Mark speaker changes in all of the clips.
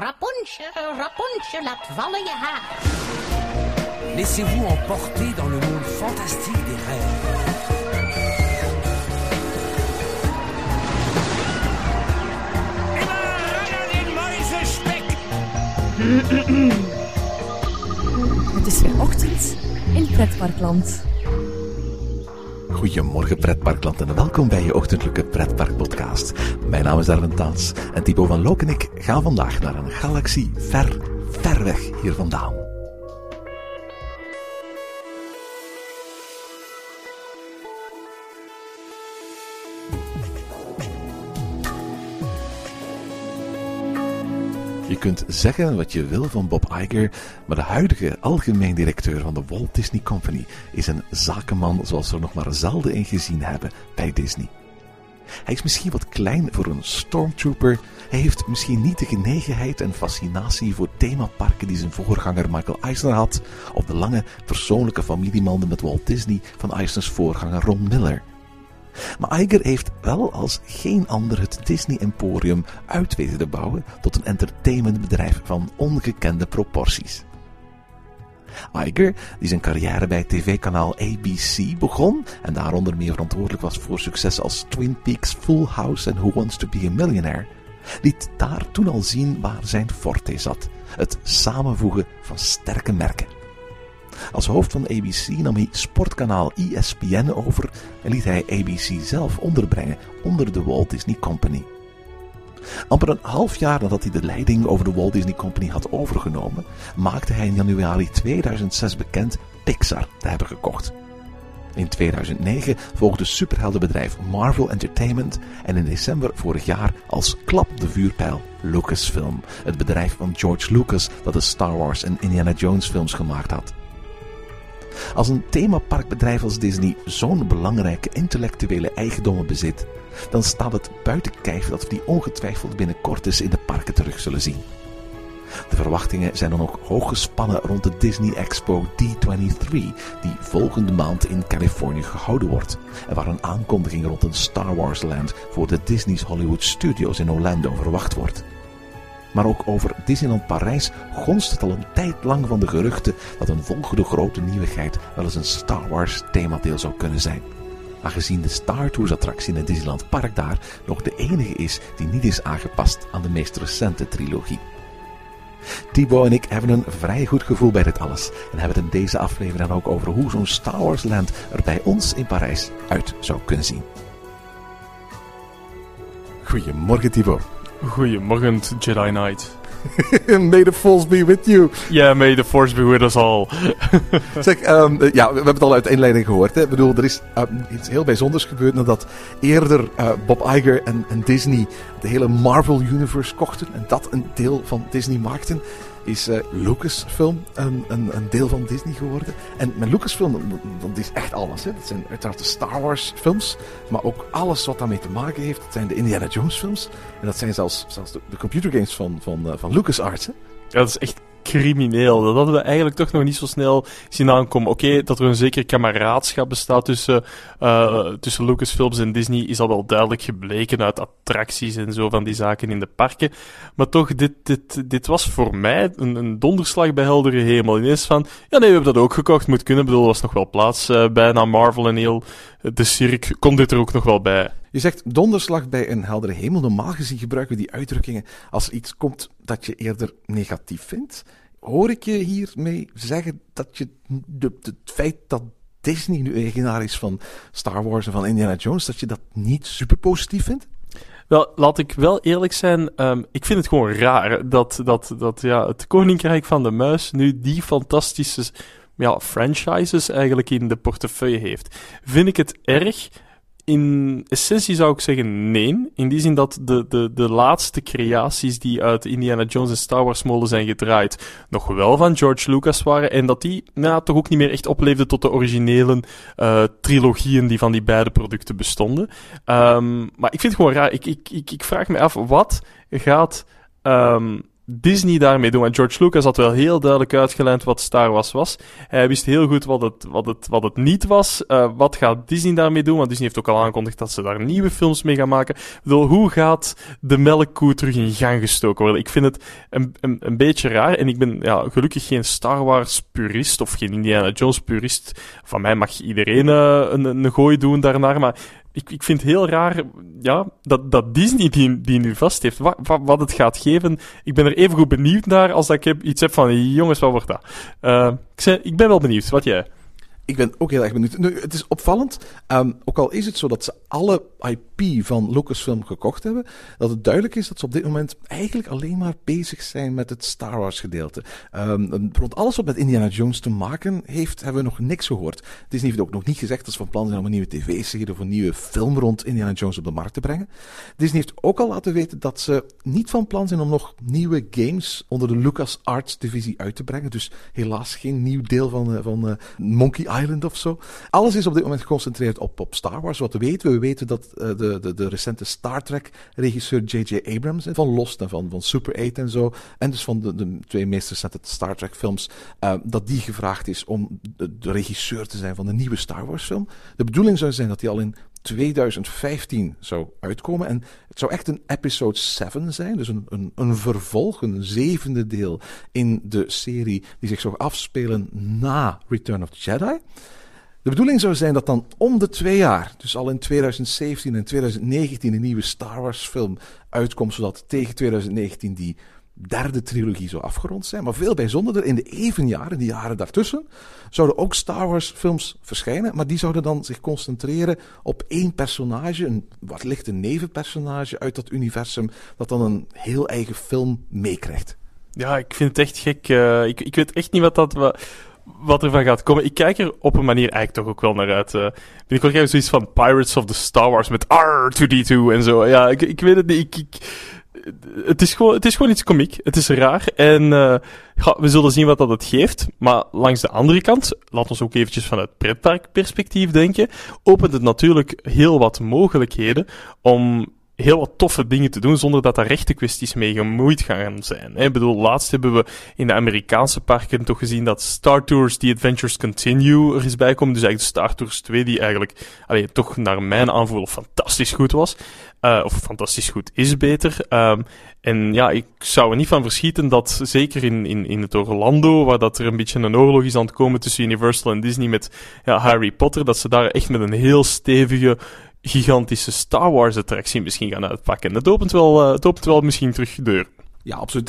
Speaker 1: Rapunzel, Rapunzel, laat vallen je haar.
Speaker 2: Laissez-vous emporter dans le monde fantastique des rêves.
Speaker 3: Het is weer ochtend in Pretparkland.
Speaker 4: Goedemorgen pretparkland en welkom bij je ochtendelijke pretparkpodcast. Mijn naam is Erwin Taats en Thibaut van Look en ik gaan vandaag naar een galaxie ver, ver weg hier vandaan. Je kunt zeggen wat je wil van Bob Iger, maar de huidige algemeen directeur van de Walt Disney Company is een zakenman zoals we er nog maar zelden in gezien hebben bij Disney. Hij is misschien wat klein voor een stormtrooper. Hij heeft misschien niet de genegenheid en fascinatie voor themaparken die zijn voorganger Michael Eisner had, of de lange persoonlijke familiebanden met Walt Disney van Eisners voorganger Ron Miller. Maar Iger heeft wel als geen ander het Disney Emporium uit weten te bouwen tot een entertainmentbedrijf van ongekende proporties. Iger, die zijn carrière bij tv-kanaal ABC begon en daaronder meer verantwoordelijk was voor succes als Twin Peaks, Full House en Who Wants to Be a Millionaire, liet daar toen al zien waar zijn forte zat: het samenvoegen van sterke merken. Als hoofd van ABC nam hij sportkanaal ESPN over en liet hij ABC zelf onderbrengen onder de Walt Disney Company. Amper een half jaar nadat hij de leiding over de Walt Disney Company had overgenomen, maakte hij in januari 2006 bekend Pixar te hebben gekocht. In 2009 volgde superheldenbedrijf Marvel Entertainment en in december vorig jaar als klap de vuurpijl Lucasfilm, het bedrijf van George Lucas dat de Star Wars en Indiana Jones films gemaakt had. Als een themaparkbedrijf als Disney zo'n belangrijke intellectuele eigendommen bezit, dan staat het buiten kijf dat we die ongetwijfeld binnenkort eens in de parken terug zullen zien. De verwachtingen zijn dan ook hoog gespannen rond de Disney Expo D23, die volgende maand in Californië gehouden wordt, en waar een aankondiging rond een Star Wars Land voor de Disney's Hollywood Studios in Orlando verwacht wordt. Maar ook over Disneyland Parijs gonst het al een tijd lang van de geruchten dat een volgende grote nieuwigheid wel eens een Star Wars themadeel zou kunnen zijn. Aangezien de Star Tours attractie in het Disneyland Park daar nog de enige is die niet is aangepast aan de meest recente trilogie. Thibaut en ik hebben een vrij goed gevoel bij dit alles en hebben het in deze aflevering dan ook over hoe zo'n Star Wars Land er bij ons in Parijs uit zou kunnen zien. Goedemorgen Thibaut.
Speaker 5: Goedemorgen, Jedi Knight.
Speaker 4: May the Force be with you.
Speaker 5: Yeah, may the Force be with us all.
Speaker 4: zeg, um, ja, we hebben het al uit de inleiding gehoord. Hè. Ik bedoel, er is uh, iets heel bijzonders gebeurd nadat eerder uh, Bob Iger en, en, Disney de hele Marvel Universe kochten en dat een deel van Disney maakten. Is uh, Lucasfilm een, een, een, deel van Disney geworden. En met Lucasfilm, dat is echt alles. Hè. Dat zijn uiteraard de Star Wars films, maar ook alles wat daarmee te maken heeft. Dat zijn de Indiana Jones films. En dat zijn zelfs, zelfs de, de computergames van, van, uh, LucasArts. Hè.
Speaker 5: Ja, dat is echt crimineel. Dat hadden we eigenlijk toch nog niet zo snel zien aankomen. Oké, dat er een zeker kameraadschap bestaat tussen, uh, tussen Lucasfilms en Disney is al wel duidelijk gebleken uit attracties en zo van die zaken in de parken. Maar toch, dit, dit, dit was voor mij een, een donderslag bij heldere hemel. Ineens van, ja nee, we hebben dat ook gekocht, moet kunnen. Ik bedoel, er was nog wel plaats uh, bij na Marvel en heel de cirk. Komt dit er ook nog wel bij?
Speaker 4: Je zegt donderslag bij een heldere hemel. Normaal gezien gebruiken we die uitdrukkingen als er iets komt dat je eerder negatief vindt. Hoor ik je hiermee zeggen dat je het feit dat Disney nu eigenaar is van Star Wars en van Indiana Jones, dat je dat niet super positief vindt?
Speaker 5: Wel, laat ik wel eerlijk zijn. Um, ik vind het gewoon raar dat, dat, dat ja, het Koninkrijk van de Muis nu die fantastische ja, franchises eigenlijk in de portefeuille heeft. Vind ik het erg? In essentie zou ik zeggen nee. In die zin dat de, de, de laatste creaties die uit Indiana Jones en Star Wars molen zijn gedraaid, nog wel van George Lucas waren. En dat die nou, toch ook niet meer echt opleefden tot de originele uh, trilogieën die van die beide producten bestonden. Um, maar ik vind het gewoon raar. Ik, ik, ik, ik vraag me af, wat gaat um, Disney daarmee doen? Want George Lucas had wel heel duidelijk uitgelijnd wat Star Wars was. Hij wist heel goed wat het, wat het, wat het niet was. Uh, wat gaat Disney daarmee doen? Want Disney heeft ook al aangekondigd dat ze daar nieuwe films mee gaan maken. Hoe gaat de melkkoe terug in gang gestoken worden? Ik vind het een, een, een beetje raar. En ik ben ja, gelukkig geen Star Wars purist of geen Indiana Jones purist. Van mij mag iedereen uh, een, een gooi doen daarnaar. Maar ik, ik vind het heel raar ja, dat, dat Disney die, die nu vast heeft, wat, wat, het gaat geven. Ik ben er even goed benieuwd naar als dat ik iets heb van, jongens, wat wordt dat? Uh, ik, ik ben wel benieuwd, wat jij?
Speaker 4: Ik ben ook heel erg benieuwd. Nu, het is opvallend, um, ook al is het zo dat ze alle IP van Lucasfilm gekocht hebben, dat het duidelijk is dat ze op dit moment eigenlijk alleen maar bezig zijn met het Star Wars gedeelte. Um, rond alles wat met Indiana Jones te maken heeft, hebben we nog niks gehoord. Disney heeft ook nog niet gezegd dat ze van plan zijn om een nieuwe tv-serie of een nieuwe film rond Indiana Jones op de markt te brengen. Disney heeft ook al laten weten dat ze niet van plan zijn om nog nieuwe games onder de Lucas Arts divisie uit te brengen. Dus helaas geen nieuw deel van, uh, van uh, Monkey Island of zo. Alles is op dit moment geconcentreerd op, Star Wars. Wat weten we? We weten dat uh, de, de, de recente Star Trek-regisseur J.J. Abrams, van Lost en van, van Super 8 en zo, en dus van de, de twee meest recente Star Trek-films, uh, dat die gevraagd is om de, de, regisseur te zijn van de nieuwe Star Wars-film. De bedoeling zou zijn dat hij al in 2015 zou uitkomen. En het zou echt een episode 7 zijn, dus een, een, vervolg, een zevende deel in de serie die zich zou afspelen na Return of the Jedi. De bedoeling zou zijn dat dan om de twee jaar, dus al in 2017 en 2019, een nieuwe Star Wars film uitkomt, zodat tegen 2019 die derde trilogie zou afgerond zijn. Maar veel bijzonderder, in de evenjaren, die jaren daartussen, zouden ook Star Wars films verschijnen. Maar die zouden dan zich concentreren op één personage, een wat licht een nevenpersonage uit dat universum, dat dan een heel eigen film meekrijgt.
Speaker 5: Ja, ik vind het echt gek. Uh, ik, ik weet echt niet wat dat... Wat er van gaat komen. Ik kijk er op een manier eigenlijk toch ook wel naar uit. Uh, ik zoiets van Pirates of the Star Wars met R2D2 en zo. Ja, ik, ik weet het niet. Ik, ik, het, is gewoon, het is gewoon iets komiek. Het is raar. En uh, we zullen zien wat dat het geeft. Maar langs de andere kant, laat ons ook eventjes vanuit pretparkperspectief denken, opent het natuurlijk heel wat mogelijkheden om heel wat toffe dingen te doen zonder dat daar rechte kwesties mee gemoeid gaan zijn. Ik bedoel, laatst hebben we in de Amerikaanse parken toch gezien dat Star Tours The Adventures Continue er is bijkomen. Dus eigenlijk Star Tours 2 die eigenlijk allee, toch naar mijn aanvoel fantastisch goed was. Uh, of fantastisch goed is beter. Um, en ja, ik zou er niet van verschieten dat zeker in, in, in het Orlando, waar dat er een beetje een oorlog is aan het komen tussen Universal en Disney met ja, Harry Potter, dat ze daar echt met een heel stevige gigantische Star Wars attractie misschien gaan uitpakken. Dat opent wel, uh, het opent wel misschien terug de deur.
Speaker 4: Ja, absoluut.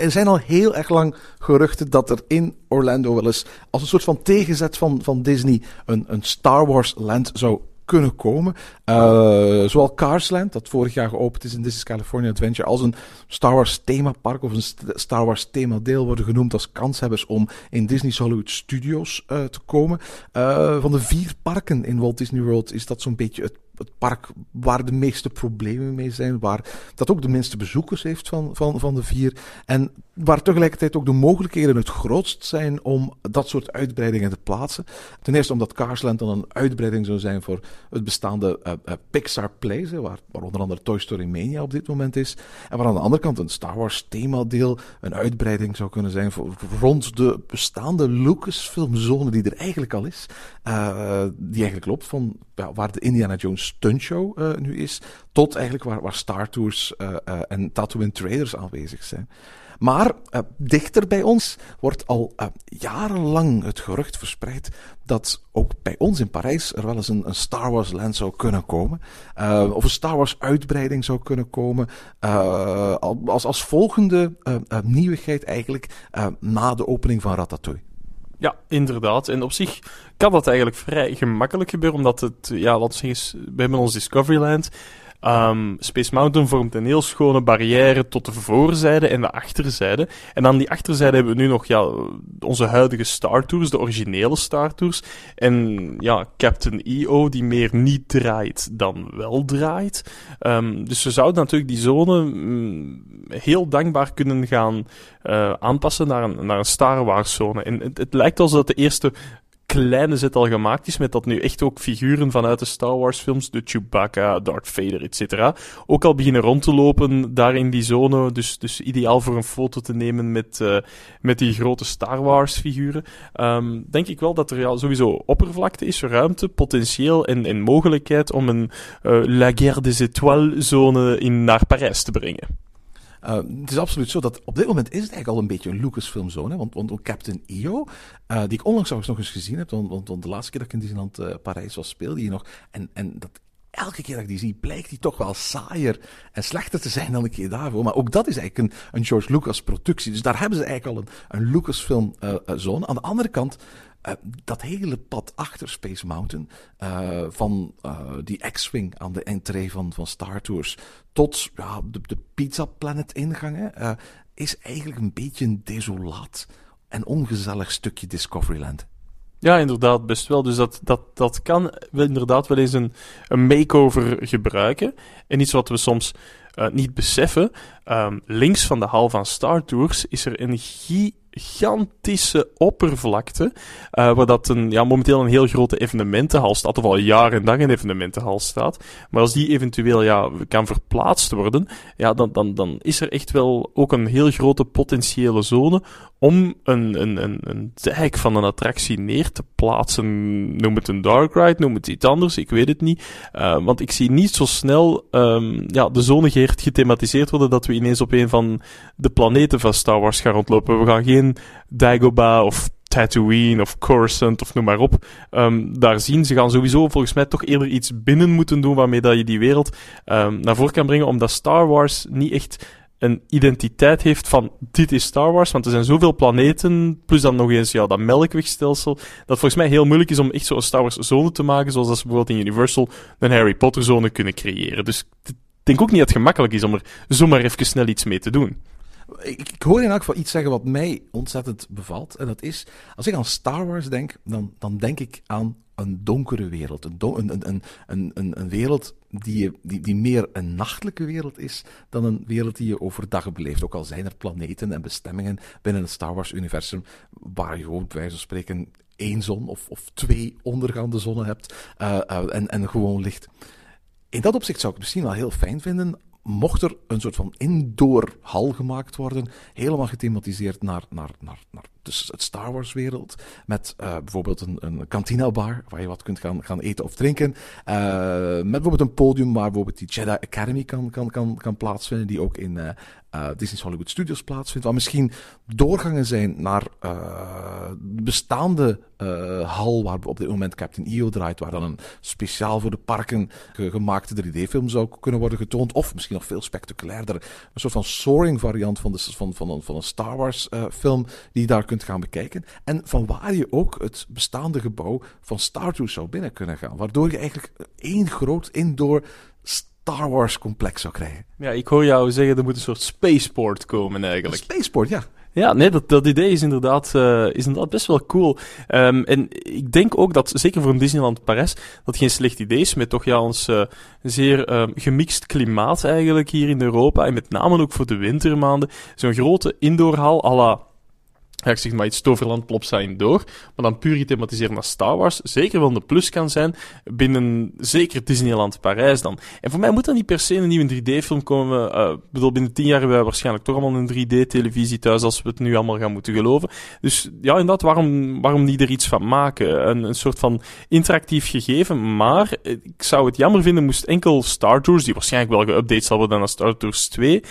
Speaker 4: Er zijn al heel erg lang geruchten dat er in Orlando wel eens als een soort van tegenzet van, van Disney een, een Star Wars land zou kunnen komen. Uh, zowel Carsland, dat vorig jaar geopend is in is California Adventure, als een Star Wars themapark of een Star Wars themadeel worden genoemd als kanshebbers om in Disney's Hollywood Studios uh, te komen. Uh, van de vier parken in Walt Disney World is dat zo'n beetje het het park waar de meeste problemen mee zijn, waar dat ook de minste bezoekers heeft van, van, van de vier. En waar tegelijkertijd ook de mogelijkheden het grootst zijn om dat soort uitbreidingen te plaatsen. Ten eerste omdat Carsland dan een uitbreiding zou zijn voor het bestaande uh, Pixar Place, waar, onder andere Toy Story Mania op dit moment is. En waar aan de andere kant een Star Wars themadeel een uitbreiding zou kunnen zijn voor, rond de bestaande Lucasfilmzone die er eigenlijk al is. Uh, die eigenlijk loopt van waar de Indiana Jones stuntshow uh, nu is, tot eigenlijk waar, Star Tours uh, uh, en Tatooine Traders aanwezig zijn. Maar dichter bij ons wordt al jarenlang het gerucht verspreid dat ook bij ons in Parijs er wel eens een, een Star Wars land zou kunnen komen. of een Star Wars uitbreiding zou kunnen komen. als, als volgende nieuwigheid eigenlijk na de opening van Ratatouille.
Speaker 5: Ja, inderdaad. En op zich kan dat eigenlijk vrij gemakkelijk gebeuren, omdat het, ja, laten we zeggen, we hebben ons Discoveryland. Um, Space Mountain vormt een heel schone barrière tot de voorzijde en de achterzijde. En aan die achterzijde hebben we nu nog ja, onze huidige Star Tours, de originele Star Tours. En ja, Captain EO, die meer niet draait dan wel draait. Um, dus we zouden natuurlijk die zone mm, heel dankbaar kunnen gaan uh, aanpassen naar een, naar een Star Wars zone. En het, het lijkt alsof dat de eerste kleine zet al gemaakt is, met dat nu echt ook figuren vanuit de Star Wars films, de Chewbacca, Darth Vader, etc., ook al beginnen rond te lopen daar in die zone. Dus, dus ideaal voor een foto te nemen met, uh, met die grote Star Wars figuren. Um, denk ik wel dat er ja, sowieso oppervlakte is, ruimte, potentieel en, en mogelijkheid om een uh, La Guerre des Étoiles zone in, naar Parijs te brengen.
Speaker 4: Uh, het is absoluut zo dat op dit moment is het eigenlijk al een beetje een Lucasfilm-zone. Want, want Captain EO, uh, die ik onlangs nog eens gezien heb, want, want, de laatste keer dat ik in Disneyland uh, Parijs was, speelde hij nog. En, en dat elke keer dat ik die zie, blijkt die toch wel saaier en slechter te zijn dan een keer daarvoor. Maar ook dat is eigenlijk een, een George Lucas productie. Dus daar hebben ze eigenlijk al een, een Lucasfilm uh, zone. Aan de andere kant, uh, dat hele pad achter Space Mountain, uh, van uh, die X-Wing aan de entree van, van Star Tours tot ja, de, de Pizza Planet ingangen, is eigenlijk een beetje een desolaat en ongezellig stukje Discoveryland.
Speaker 5: Ja, inderdaad, best wel. Dus dat, dat, dat kan inderdaad wel eens een, een makeover gebruiken. En iets wat we soms niet beseffen. Um, links van de hal van Star Tours is er een gigantische oppervlakte. Uh, waar dat een, ja, momenteel een heel grote evenementenhal staat. Of al jaren en dag een evenementenhal staat. Maar als die eventueel ja, kan verplaatst worden. Ja, dan, dan, dan is er echt wel ook een heel grote potentiële zone. Om een, een, een, een dijk van een attractie neer te plaatsen. Noem het een dark ride, noem het iets anders. Ik weet het niet. Uh, want ik zie niet zo snel um, ja, de zone gethematiseerd worden. Dat we ineens op een van de planeten van Star Wars gaan rondlopen. We gaan geen Dagobah of Tatooine of Coruscant of noem maar op um, daar zien. Ze gaan sowieso volgens mij toch eerder iets binnen moeten doen waarmee dat je die wereld um, naar voren kan brengen, omdat Star Wars niet echt een identiteit heeft van dit is Star Wars, want er zijn zoveel planeten, plus dan nog eens ja, dat melkwegstelsel, dat volgens mij heel moeilijk is om echt zo'n Star Wars zone te maken, zoals dat ze bijvoorbeeld in Universal een Harry Potter zone kunnen creëren. Dus ik denk ook niet dat het gemakkelijk is om er zomaar even snel iets mee te doen.
Speaker 4: Ik, hoor in elk geval iets zeggen wat mij ontzettend bevalt. En dat is, als ik aan Star Wars denk, dan, dan denk ik aan een donkere wereld. Een, een, een, een, een, wereld die, die, die meer een nachtelijke wereld is dan een wereld die je overdag beleeft. Ook al zijn er planeten en bestemmingen binnen het Star Wars-universum waar je gewoon bij wijze van spreken één zon of, of twee ondergaande zonnen hebt uh, uh, en, en gewoon licht. In dat opzicht zou ik het misschien wel heel fijn vinden mocht er een soort van indoor hal gemaakt worden, helemaal gethematiseerd naar, naar, naar, naar dus het Star Wars wereld, met uh, bijvoorbeeld een, een bar, waar je wat kunt gaan, gaan eten of drinken, uh, met bijvoorbeeld een podium waar bijvoorbeeld die Jedi Academy kan, kan, kan, kan plaatsvinden, die ook in uh, Disney's Hollywood Studios plaatsvindt, waar misschien doorgangen zijn naar uh, bestaande hal waar op dit moment Captain EO draait, waar dan een speciaal voor de parken ge gemaakte 3D-film zou kunnen worden getoond, of misschien nog veel spectaculairder, een soort van soaring variant van, de, van, van, een, van een Star Wars film die daar kunt gaan bekijken, en van waar je ook het bestaande gebouw van Star Tours zou binnen kunnen gaan, waardoor je eigenlijk één groot indoor Star Wars complex zou krijgen.
Speaker 5: Ja, ik hoor jou zeggen, er moet een soort spaceport komen eigenlijk.
Speaker 4: Een spaceport, ja.
Speaker 5: Ja, nee, dat, dat idee is inderdaad, uh, is inderdaad best wel cool. Um, en ik denk ook dat, zeker voor een Disneyland Parijs, dat geen slecht idee is met toch ja, ons uh, zeer um, gemixt klimaat eigenlijk hier in Europa. En met name ook voor de wintermaanden. Zo'n grote indoorhal à la ja, ik zeg maar iets Toverland Plopsa door, maar dan puur gethematiseerd naar Star Wars, zeker wel een plus kan zijn binnen, zeker Disneyland Parijs dan. En voor mij moet dan niet per se een nieuwe 3D-film komen. Uh, bedoel, binnen tien jaar hebben wij waarschijnlijk toch allemaal een 3D-televisie thuis, als we het nu allemaal gaan moeten geloven. Dus ja, inderdaad, waarom, waarom niet er iets van maken? Een, een soort van interactief gegeven, maar ik zou het jammer vinden moest enkel Star Tours, die waarschijnlijk wel geüpdate zal worden naar Star Tours 2,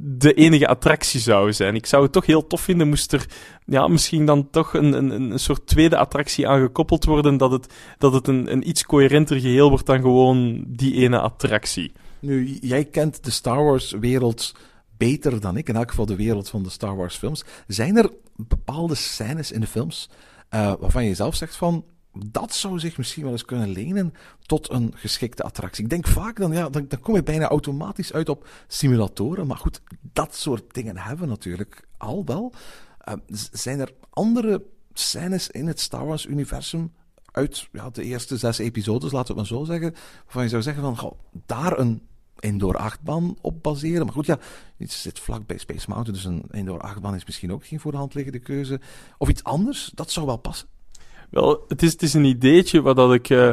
Speaker 5: de enige attractie zou zijn. Ik zou het toch heel tof vinden moest er ja, misschien dan toch een, een, een soort tweede attractie aangekoppeld worden, dat het, dat het een, een iets coherenter geheel wordt dan gewoon die ene attractie.
Speaker 4: Nu, jij kent de Star Wars wereld beter dan ik, in elk geval de wereld van de Star Wars films. Zijn er bepaalde scènes in de films uh, waarvan je zelf zegt van, dat zou zich misschien wel eens kunnen lenen tot een geschikte attractie. Ik denk vaak dan, ja, dan, dan kom je bijna automatisch uit op simulatoren. Maar goed, dat soort dingen hebben we natuurlijk al wel. Uh, zijn er andere scènes in het Star Wars-universum uit ja, de eerste zes episodes, laten we het maar zo zeggen, waarvan je zou zeggen van, goh, daar een indoor achtbaan op baseren. Maar goed, ja, het zit vlak bij Space Mountain, dus een indoor achtbaan is misschien ook geen voor de hand liggende keuze. Of iets anders, dat zou wel passen.
Speaker 5: Wel, het is, het is een ideetje waar dat ik eh,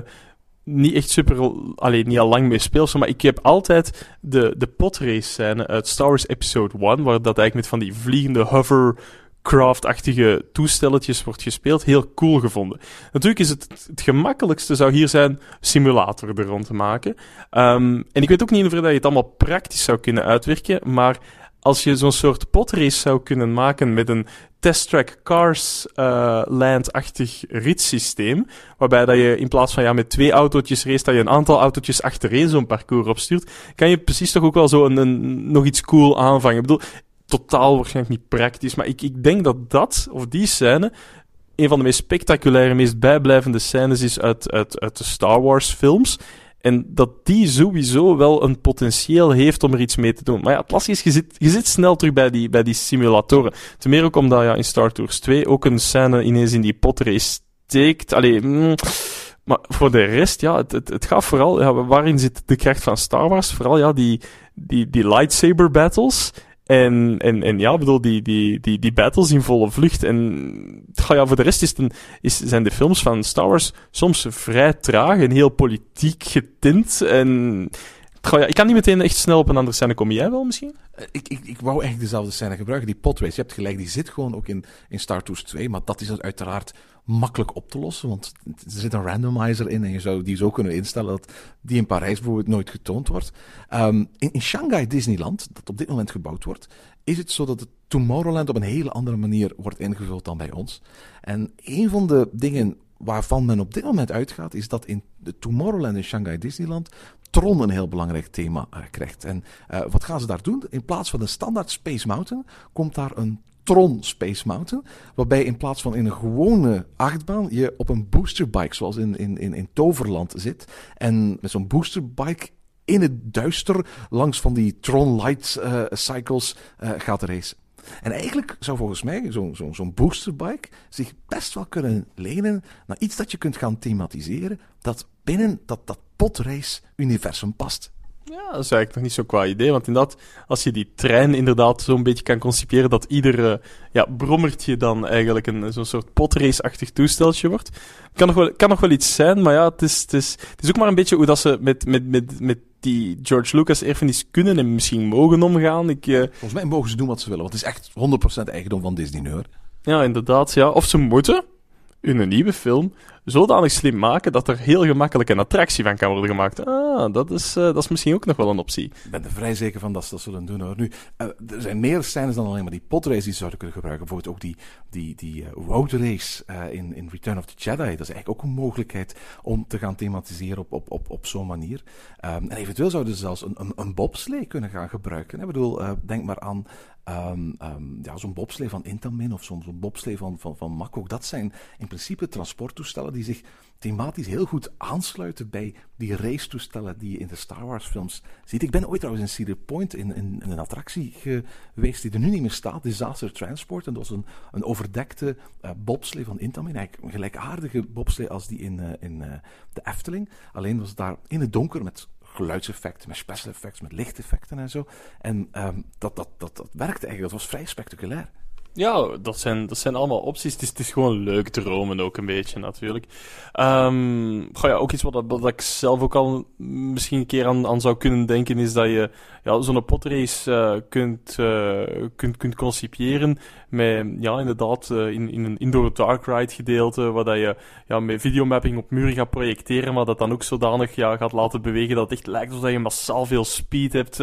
Speaker 5: niet echt super, alleen niet al lang mee speel, maar ik heb altijd de, de potrace scène uit Star Wars Episode 1, waar dat eigenlijk met van die vliegende hovercraft-achtige toestelletjes wordt gespeeld, heel cool gevonden. Natuurlijk is het, het gemakkelijkste zou hier zijn simulator er rond te maken. Ehm, en ik weet ook niet in dat je het allemaal praktisch zou kunnen uitwerken, maar als je zo'n soort potrace zou kunnen maken met een Test Track Cars uh, Land-achtig ritssysteem, waarbij dat je in plaats van ja, met twee autootjes race, dat je een aantal autootjes achtereen zo'n parcours opstuurt, kan je precies toch ook wel zo een, een, nog iets cool aanvangen. Ik bedoel, totaal waarschijnlijk niet praktisch, maar ik, ik denk dat dat, of die scène, een van de meest spectaculaire, meest bijblijvende scènes is uit, uit, uit de Star Wars films. En dat die sowieso wel een potentieel heeft om er iets mee te doen. Maar ja, het lastige is, je zit, je zit snel terug bij die, bij die simulatoren. Ten meer ook omdat ja, in Star Tours 2 ook een scène ineens in die potrace steekt. Allee, mm, maar voor de rest, ja, het, het, het gaat vooral... Ja, waarin zit de kracht van Star Wars? Vooral, ja, die, die, die lightsaber battles. En, en, en ja, bedoel, die, die, die, die battles in volle vlucht. En ja, voor de rest is het een, is, zijn de films van Star Wars soms vrij traag en heel politiek getint. En ja, ik kan niet meteen echt snel op een andere scène komen. Jij wel misschien?
Speaker 4: Ik, ik, ik wou eigenlijk dezelfde scène gebruiken. Die potrace, je hebt gelijk, die zit gewoon ook in, in Star Tours 2. Maar dat is uiteraard makkelijk op te lossen. Want er zit een randomizer in en je zou die zo kunnen instellen dat die in Parijs bijvoorbeeld nooit getoond wordt. Um, in, Shanghai Disneyland, dat op dit moment gebouwd wordt, is het zo dat het Tomorrowland op een hele andere manier wordt ingevuld dan bij ons. En een van de dingen waarvan men op dit moment uitgaat, is dat in de Tomorrowland in Shanghai Disneyland Tron een heel belangrijk thema uh, krijgt. En uh, wat gaan ze daar doen? In plaats van een standaard Space Mountain komt daar een Tron Space Mountain. Waarbij in plaats van in een gewone achtbaan je op een boosterbike, zoals in, in, in, in Toverland zit. En met zo'n boosterbike in het duister langs van die Tron Light uh, cycles uh, gaat racen. En eigenlijk zou volgens mij zo'n zo, zo boosterbike zich best wel kunnen lenen naar iets dat je kunt gaan thematiseren, dat binnen dat, dat potrace-universum past.
Speaker 5: Ja, dat is eigenlijk nog niet zo'n qua idee. Want inderdaad, als je die trein inderdaad zo'n beetje kan conciperen dat ieder uh, ja, brommertje dan eigenlijk een, zo'n soort potrace-achtig toesteltje wordt. Kan nog, wel, kan nog wel iets zijn, maar ja, het is, het is, het is ook maar een beetje hoe dat ze met, met, met, met die George Lucas erfenis kunnen en misschien mogen omgaan. Ik, uh...
Speaker 4: Volgens mij mogen ze doen wat ze willen, want het is echt 100% eigendom van Disney nu hoor.
Speaker 5: Ja, inderdaad. Ja. Of ze moeten in een nieuwe film zodanig slim maken dat er heel gemakkelijk een attractie van kan worden gemaakt. Ah, dat is, uh, dat is misschien ook nog wel een optie.
Speaker 4: Ik ben er vrij zeker van dat ze dat zullen doen hoor. Nu, uh, er zijn meer scènes dan alleen maar die potrace die ze zouden kunnen gebruiken. Bijvoorbeeld ook die, die, die uh, in, in Return of the Jedi. Dat is eigenlijk ook een mogelijkheid om te gaan thematiseren op, op, op, op zo'n manier. Um, en eventueel zouden ze zelfs een, een, een bobslee kunnen gaan gebruiken. Ik bedoel, denk maar aan Um, um, ja, zo'n bobslee van Intamin of zo'n zo bobslee van, van, van Makko, dat zijn in principe transporttoestellen die zich thematisch heel goed aansluiten bij die race-toestellen die je in de Star Wars films ziet. Ik ben ooit trouwens in Cedar Point in, in, een attractie geweest die er nu niet meer staat, Disaster Transport. En dat was een, een overdekte uh, bobslee van Intamin, eigenlijk een gelijkaardige bobslee als die in, uh, in uh, de Efteling. Alleen was het daar in het donker met geluidseffecten, met special effects, met lichteffecten en zo. En um, dat, dat, dat, dat werkte eigenlijk, dat was vrij spectaculair.
Speaker 5: Ja, dat zijn, dat zijn allemaal opties. Het is, het is gewoon leuk dromen ook een beetje, natuurlijk. Um, goh, ook iets wat, wat ik zelf ook al misschien een keer aan, aan zou kunnen denken, is dat je ja, zo'n potrace uh, kunt, uh, kunt, kunt concipiëren met, ja, inderdaad, uh, in, in een indoor dark ride gedeelte, waar dat je ja, met videomapping op muren gaat projecteren, maar dat dan ook zodanig ja, gaat laten bewegen dat het echt lijkt alsof je massaal veel speed hebt.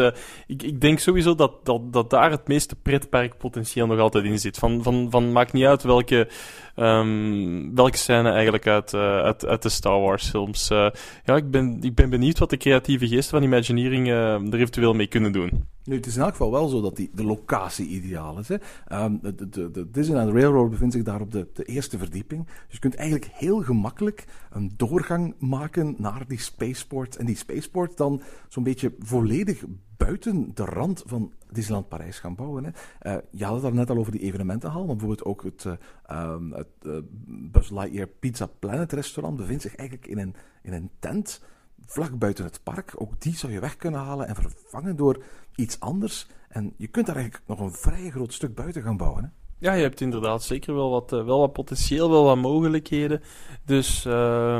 Speaker 5: ik, ik denk sowieso dat, dat, dat daar het meeste pretparkpotentieel nog altijd in zit. Van, van, van maakt niet uit welke, um, welke scène eigenlijk uit, uh, uit, uit de Star Wars films. Uh, ja, ik ben, ik ben benieuwd wat de creatieve geesten van Imagineering uh, er eventueel mee kunnen doen.
Speaker 4: Nu, het is in elk geval wel zo dat die, de locatie ideaal is. Hè. Um, de, de, de Disneyland Railroad bevindt zich daar op de, de eerste verdieping. Dus je kunt eigenlijk heel gemakkelijk een doorgang maken naar die spaceport. En die spaceport dan zo'n beetje volledig buiten de rand van Disneyland Parijs gaan bouwen. Hè. Uh, je had het daar net al over die evenementenhal, maar bijvoorbeeld ook het, uh, het uh, Buzz Lightyear Pizza Planet restaurant bevindt zich eigenlijk in een, in een tent vlak buiten het park. Ook die zou je weg kunnen halen en vervangen door iets anders. En je kunt daar eigenlijk nog een vrij groot stuk buiten gaan bouwen. Hè?
Speaker 5: Ja, je hebt inderdaad zeker wel wat, eh, wel wat potentieel, wel wat mogelijkheden. Dus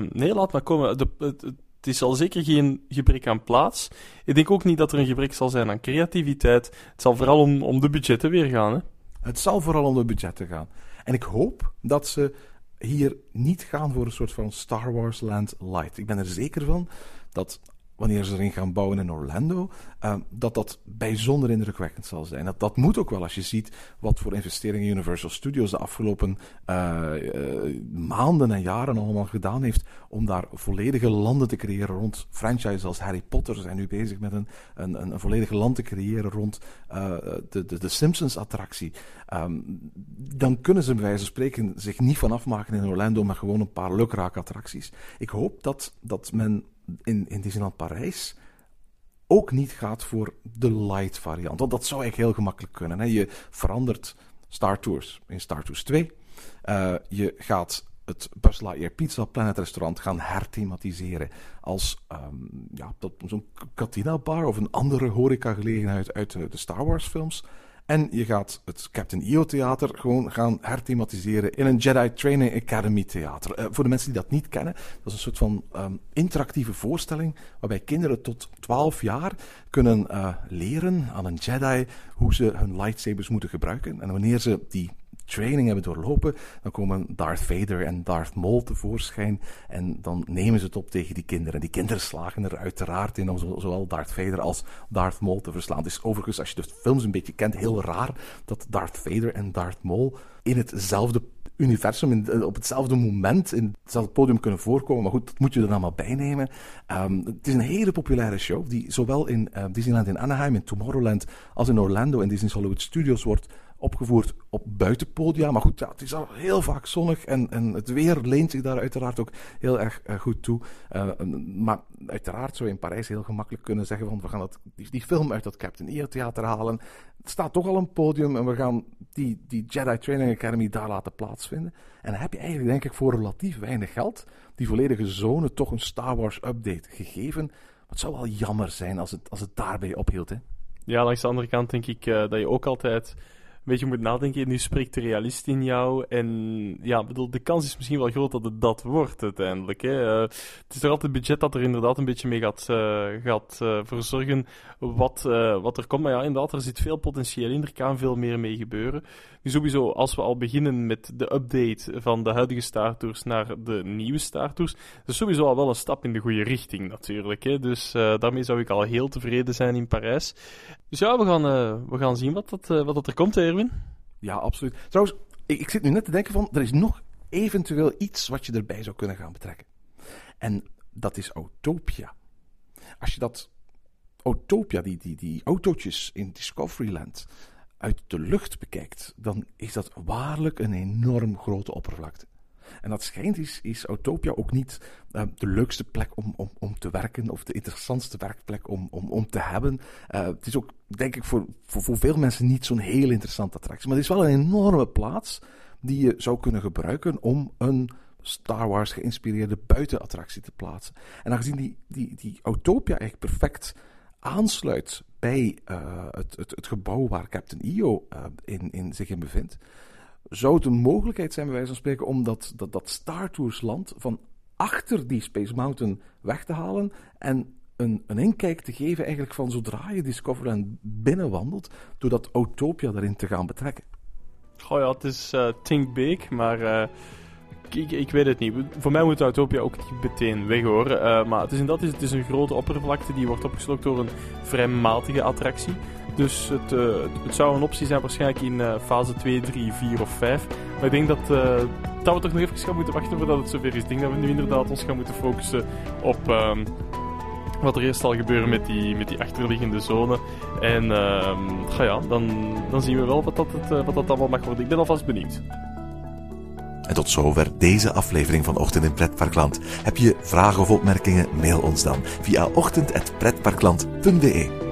Speaker 5: nee, laat maar komen. De, het, het, is al zeker geen gebrek aan plaats. Ik denk ook niet dat er een gebrek zal zijn aan creativiteit. Het zal vooral om, om de budgetten weer gaan. Hè?
Speaker 4: Het zal vooral om de budgetten gaan. En ik hoop dat ze hier niet gaan voor een soort van Star Wars Land Light. Ik ben er zeker van dat wanneer ze erin gaan bouwen in Orlando, uh, dat dat bijzonder indrukwekkend zal zijn. Dat, dat moet ook wel als je ziet wat voor investeringen Universal Studios de afgelopen uh, uh, maanden en jaren allemaal gedaan heeft om daar volledige landen te creëren rond franchises als Harry Potter. Ze zijn nu bezig met een, een, een volledige land te creëren rond de, de, de Simpsons-attractie. Um, dan kunnen ze bij wijze van spreken zich niet van afmaken in Orlando, maar gewoon een paar lukraak attracties. Ik hoop dat, dat men in, in Disneyland Parijs ook niet gaat voor de light variant. Want dat zou eigenlijk heel gemakkelijk kunnen. Hè? Je verandert Star Tours in Star Tours 2. Uh, je gaat het Buzz Lightyear Pizza Planet restaurant gaan herthematiseren als um, ja, zo'n Katina bar of een andere horecagelegenheid uit de, de Star Wars films. En je gaat het Captain EO Theater gewoon gaan herthematiseren in een Jedi Training Academy theater. Uh, voor de mensen die dat niet kennen, dat is een soort van um, interactieve voorstelling waarbij kinderen tot 12 jaar kunnen uh, leren aan een Jedi hoe ze hun lightsabers moeten gebruiken. En wanneer ze die training hebben doorlopen, dan komen Darth Vader en Darth Maul tevoorschijn en dan nemen ze het op tegen die kinderen. En die kinderen slagen er uiteraard in om zowel Darth Vader als Darth Maul te verslaan. Het is overigens, als je de films een beetje kent, heel raar dat Darth Vader en Darth Maul in hetzelfde universum in, eh, op hetzelfde moment in hetzelfde podium kunnen voorkomen. Maar goed, dat moet je er allemaal bij nemen. Um, het is een hele populaire show die zowel in uh, Disneyland in Anaheim, in Tomorrowland, als in Orlando en Disney's Hollywood Studios wordt opgevoerd op buitenpodia. Maar goed, ja, het is al heel vaak zonnig en, en het weer leent zich daar uiteraard ook heel erg uh, goed toe. Uh, maar uiteraard zou je in Parijs heel gemakkelijk kunnen zeggen van we gaan dat, die, film uit dat Captain EO theater halen. Het staat toch al een podium en we gaan die, die Jedi Training Academy daar laten plaatsvinden. En dan heb je eigenlijk denk ik voor relatief weinig geld die volledige zone toch een Star Wars update gegeven. Het zou wel jammer zijn als het, als het daarbij ophield. Hè?
Speaker 5: Ja, langs de andere kant denk ik uh, dat je ook altijd weet je moet nadenken, nu spreekt de realist in jou. En ja, bedoel, de kans is misschien wel groot dat het dat wordt uiteindelijk. Hè. Uh, het is toch altijd budget dat er inderdaad een beetje mee gaat, uh, gaat uh, verzorgen wat, wat er komt. Maar ja, inderdaad, er zit veel potentieel in. Er kan veel meer mee gebeuren. Nu sowieso, als we al beginnen met de update van de huidige Star Tours naar de nieuwe Star Tours, dat is sowieso al wel een stap in de goede richting natuurlijk. Hè. Dus daarmee zou ik al heel tevreden zijn in Parijs. Dus ja, we gaan, we gaan zien wat dat, wat dat er komt, hè.
Speaker 4: Ja, absoluut. Trouwens, ik, ik, zit nu net te denken van, er is nog eventueel iets wat je erbij zou kunnen gaan betrekken. En dat is Autopia. Als je dat Autopia, die, die, die autootjes in Discoveryland, uit de lucht bekijkt, dan is dat waarlijk een enorm grote oppervlakte. En dat schijnt is, is Autopia ook niet uh, de leukste plek om, om, om te werken of de interessantste werkplek om, om, om te hebben. Uh, het is ook, denk ik, voor, voor, veel mensen niet zo'n heel interessante attractie. Maar het is wel een enorme plaats die je zou kunnen gebruiken om een Star Wars geïnspireerde buitenattractie te plaatsen. En aangezien die, die, die Autopia eigenlijk perfect aansluit bij uh, het, het, het, gebouw waar Captain EO in, in zich in bevindt, zou het een mogelijkheid zijn, bij wijze van spreken, om dat, dat, dat Star Tours land van achter die Space Mountain weg te halen en een, een inkijk te geven eigenlijk van zodra je Discoveryland binnenwandelt, door dat Autopia erin te gaan betrekken.
Speaker 5: Goh ja, het is uh, think big, maar uh, ik, ik, weet het niet. Voor mij moet Autopia ook niet meteen weg hoor. Uh, maar het is inderdaad het is een grote oppervlakte die wordt opgeslokt door een vrij matige attractie. Dus het, uh, het zou een optie zijn waarschijnlijk in uh, fase 2, 3, 4 of 5. Maar ik denk dat, uh, dat we toch nog even gaan moeten wachten voordat het zover is. Ik denk dat we nu inderdaad ons gaan moeten focussen op um, wat er eerst zal gebeuren met die, met die achterliggende zone. En uh, ja, dan, dan zien we wel wat dat, het, wat dat allemaal mag worden. Ik ben alvast benieuwd.
Speaker 4: En tot zover deze aflevering van Ochtend in Pretparkland. Heb je vragen of opmerkingen? Mail ons dan via ochtend.pretparkland.be.